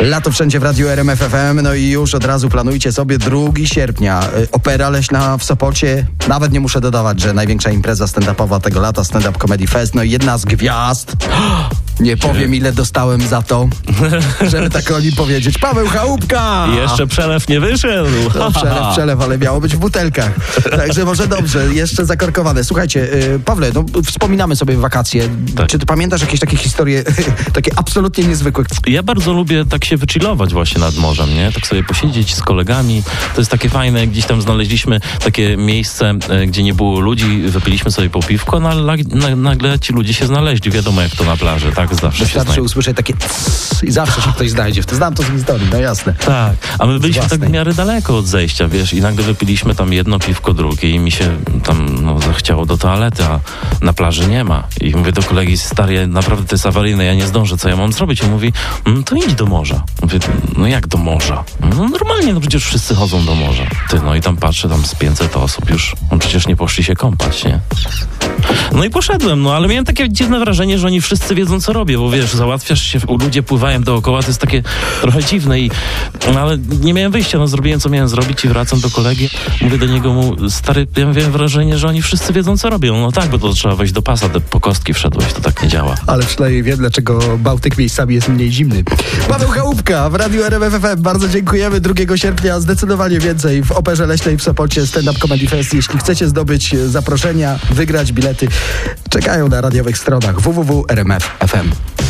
Lato wszędzie w Radiu RMF FM, no i już od razu planujcie sobie 2 sierpnia. Y, Opera Leśna w Sopocie. Nawet nie muszę dodawać, że największa impreza stand-upowa tego lata, Stand Up Comedy Fest. No i jedna z gwiazd. Nie powiem ile dostałem za to, żeby tak o nim powiedzieć. Paweł Chałupka! Jeszcze przelew nie wyszedł. No, przelew, przelew, ale miało być w butelkach. Także może dobrze, jeszcze zakorkowane. Słuchajcie, y, Pawle, no, wspominamy sobie wakacje. Tak. Czy ty pamiętasz jakieś takie historie, takie absolutnie niezwykłe? Ja bardzo lubię tak się wychillować właśnie nad morzem, nie? Tak sobie posiedzieć z kolegami. To jest takie fajne, gdzieś tam znaleźliśmy takie miejsce, e, gdzie nie było ludzi, wypiliśmy sobie po piwko, no ale nagle ci ludzie się znaleźli. Wiadomo jak to na plaży, tak? Zawsze się Wystarczy znajdzie. usłyszeć takie i zawsze się ktoś znajdzie. Znam to z historii, no jasne. Tak, a my byliśmy tak w miarę daleko od zejścia, wiesz, i nagle wypiliśmy tam jedno piwko, drugie i mi się tam no, zachciało do toalety, a na plaży nie ma. I mówię do kolegi, stary, ja, naprawdę to jest awaryjne, ja nie zdążę, co ja mam zrobić? I on mówi, "Mm, to idź do morza. Mówię, no jak do morza? No normalnie, no przecież wszyscy chodzą do morza. Ty, no i tam patrzę, tam z 500 osób już, no przecież nie poszli się kąpać, nie? No i poszedłem, no ale miałem takie dziwne wrażenie, że oni wszyscy wiedzą, co robię, bo wiesz, załatwiasz się, ludzie pływają dookoła, to jest takie trochę dziwne i, no ale nie miałem wyjścia, no zrobiłem, co miałem zrobić i wracam do kolegi, mówię do niego, mu, stary, ja miałem wrażenie, że oni wszyscy wiedzą, co robią. No tak, bo to trzeba wejść do pasa, do, po kostki wszedłeś, to tak nie działa. Ale przynajmniej wiem, dlaczego Bałtyk miejscami jest mniej zimny. Paweł Chałupka w Radiu RMF FM. Bardzo dziękujemy. 2 sierpnia zdecydowanie więcej w Operze Leśnej w Sopocie Stand Up Comedy Fest. Jeśli chcecie zdobyć zaproszenia, wygrać bilety, czekają na radiowych stronach www.rmf.fm. RMF